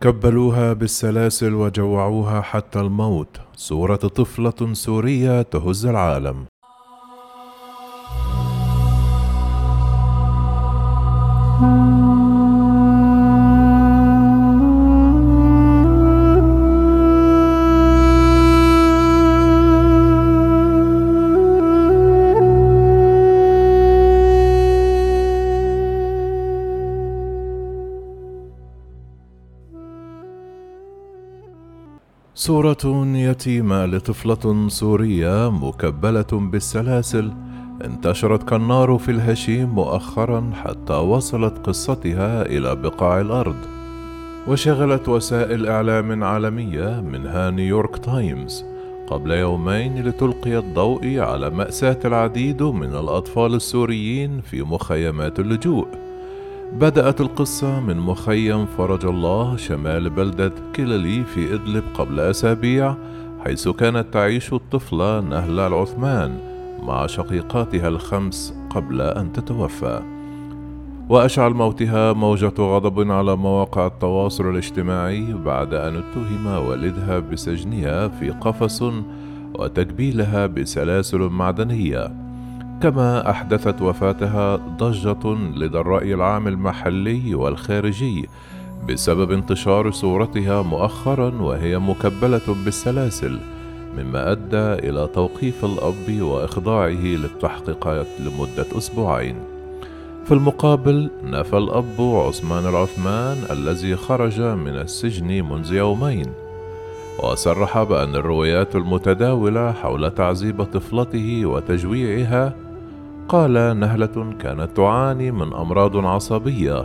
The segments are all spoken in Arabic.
كبلوها بالسلاسل وجوعوها حتى الموت. صورة طفلة سورية تهز العالم. صورة يتيمة لطفلة سورية مكبلة بالسلاسل. انتشرت كالنار في الهشيم مؤخرا حتى وصلت قصتها إلى بقاع الأرض. وشغلت وسائل إعلام عالمية منها نيويورك تايمز. قبل يومين لتلقي الضوء على مأساة العديد من الأطفال السوريين في مخيمات اللجوء. بدأت القصة من مخيم فرج الله شمال بلدة كيلالي في إدلب قبل أسابيع حيث كانت تعيش الطفلة نهلة العثمان مع شقيقاتها الخمس قبل أن تتوفى. وأشعل موتها موجة غضب على مواقع التواصل الاجتماعي بعد أن اتهم والدها بسجنها في قفص وتكبيلها بسلاسل معدنية. كما أحدثت وفاتها ضجة لدى الرأي العام المحلي والخارجي بسبب انتشار صورتها مؤخرا وهي مكبلة بالسلاسل مما أدى إلى توقيف الأب وإخضاعه للتحقيقات لمدة أسبوعين. في المقابل نفى الأب عثمان العثمان الذي خرج من السجن منذ يومين وصرح بأن الروايات المتداولة حول تعذيب طفلته وتجويعها قال نهلة كانت تعاني من أمراض عصبية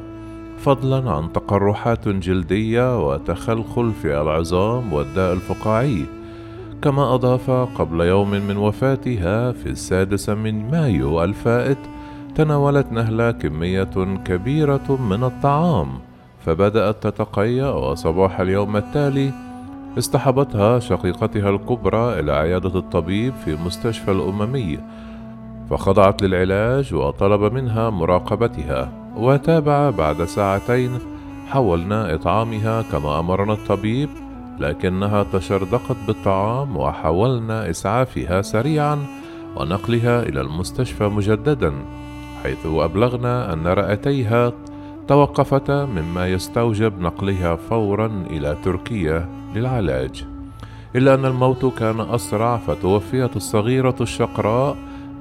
فضلا عن تقرحات جلدية وتخلخل في العظام والداء الفقاعي كما أضاف قبل يوم من وفاتها في السادس من مايو الفائت تناولت نهلة كمية كبيرة من الطعام فبدأت تتقيأ وصباح اليوم التالي اصطحبتها شقيقتها الكبرى إلى عيادة الطبيب في مستشفى الأممي فخضعت للعلاج وطلب منها مراقبتها وتابع بعد ساعتين حاولنا إطعامها كما أمرنا الطبيب لكنها تشردقت بالطعام وحاولنا إسعافها سريعا ونقلها إلى المستشفى مجددا حيث أبلغنا أن رئتيها توقفتا مما يستوجب نقلها فورا إلى تركيا للعلاج. إلا أن الموت كان أسرع فتوفيت الصغيرة الشقراء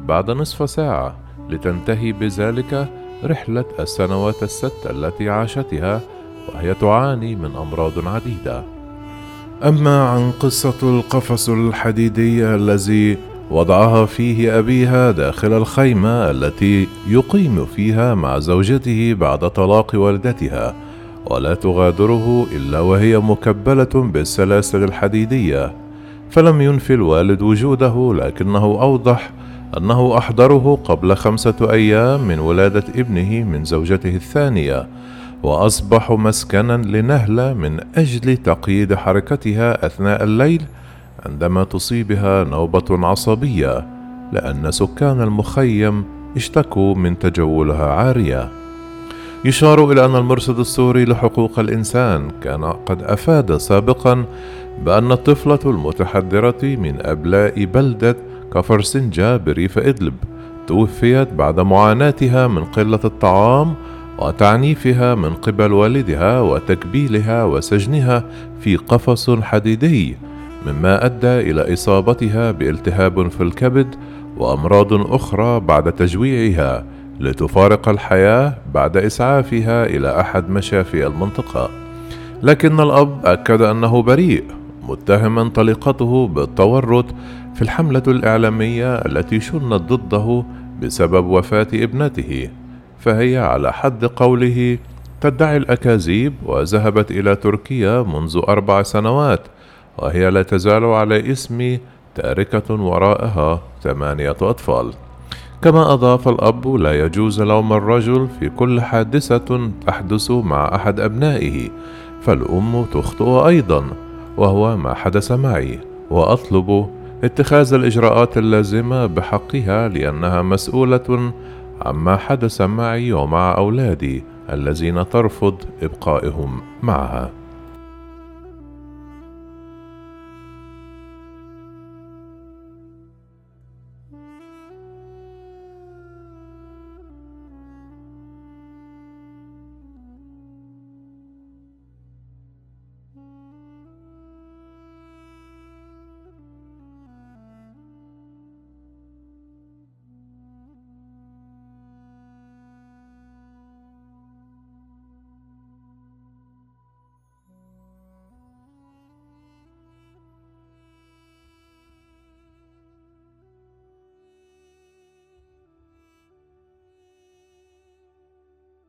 بعد نصف ساعة لتنتهي بذلك رحلة السنوات الست التي عاشتها وهي تعاني من أمراض عديدة. أما عن قصة القفص الحديدي الذي وضعها فيه أبيها داخل الخيمة التي يقيم فيها مع زوجته بعد طلاق والدتها، ولا تغادره إلا وهي مكبلة بالسلاسل الحديدية، فلم ينفي الوالد وجوده لكنه أوضح أنه أحضره قبل خمسة أيام من ولادة ابنه من زوجته الثانية وأصبح مسكنا لنهلة من أجل تقييد حركتها أثناء الليل عندما تصيبها نوبة عصبية لأن سكان المخيم اشتكوا من تجولها عارية. يشار إلى أن المرصد السوري لحقوق الإنسان كان قد أفاد سابقا بأن الطفلة المتحدرة من أبلاء بلدة كفرسنجة بريف إدلب توفيت بعد معاناتها من قلة الطعام وتعنيفها من قبل والدها وتكبيلها وسجنها في قفص حديدي مما أدى إلى إصابتها بالتهاب في الكبد وأمراض أخرى بعد تجويعها لتفارق الحياة بعد إسعافها إلى أحد مشافي المنطقة. لكن الأب أكد أنه بريء. متهما طليقته بالتورط في الحملة الإعلامية التي شنت ضده بسبب وفاة ابنته فهي على حد قوله تدعي الأكاذيب وذهبت إلى تركيا منذ أربع سنوات وهي لا تزال على اسم تاركة وراءها ثمانية أطفال. كما أضاف الأب لا يجوز لوم الرجل في كل حادثة تحدث مع أحد أبنائه فالأم تخطئ أيضا. وهو ما حدث معي وأطلب اتخاذ الإجراءات اللازمة بحقها لأنها مسؤولة عما حدث معي ومع أولادي الذين ترفض إبقائهم معها.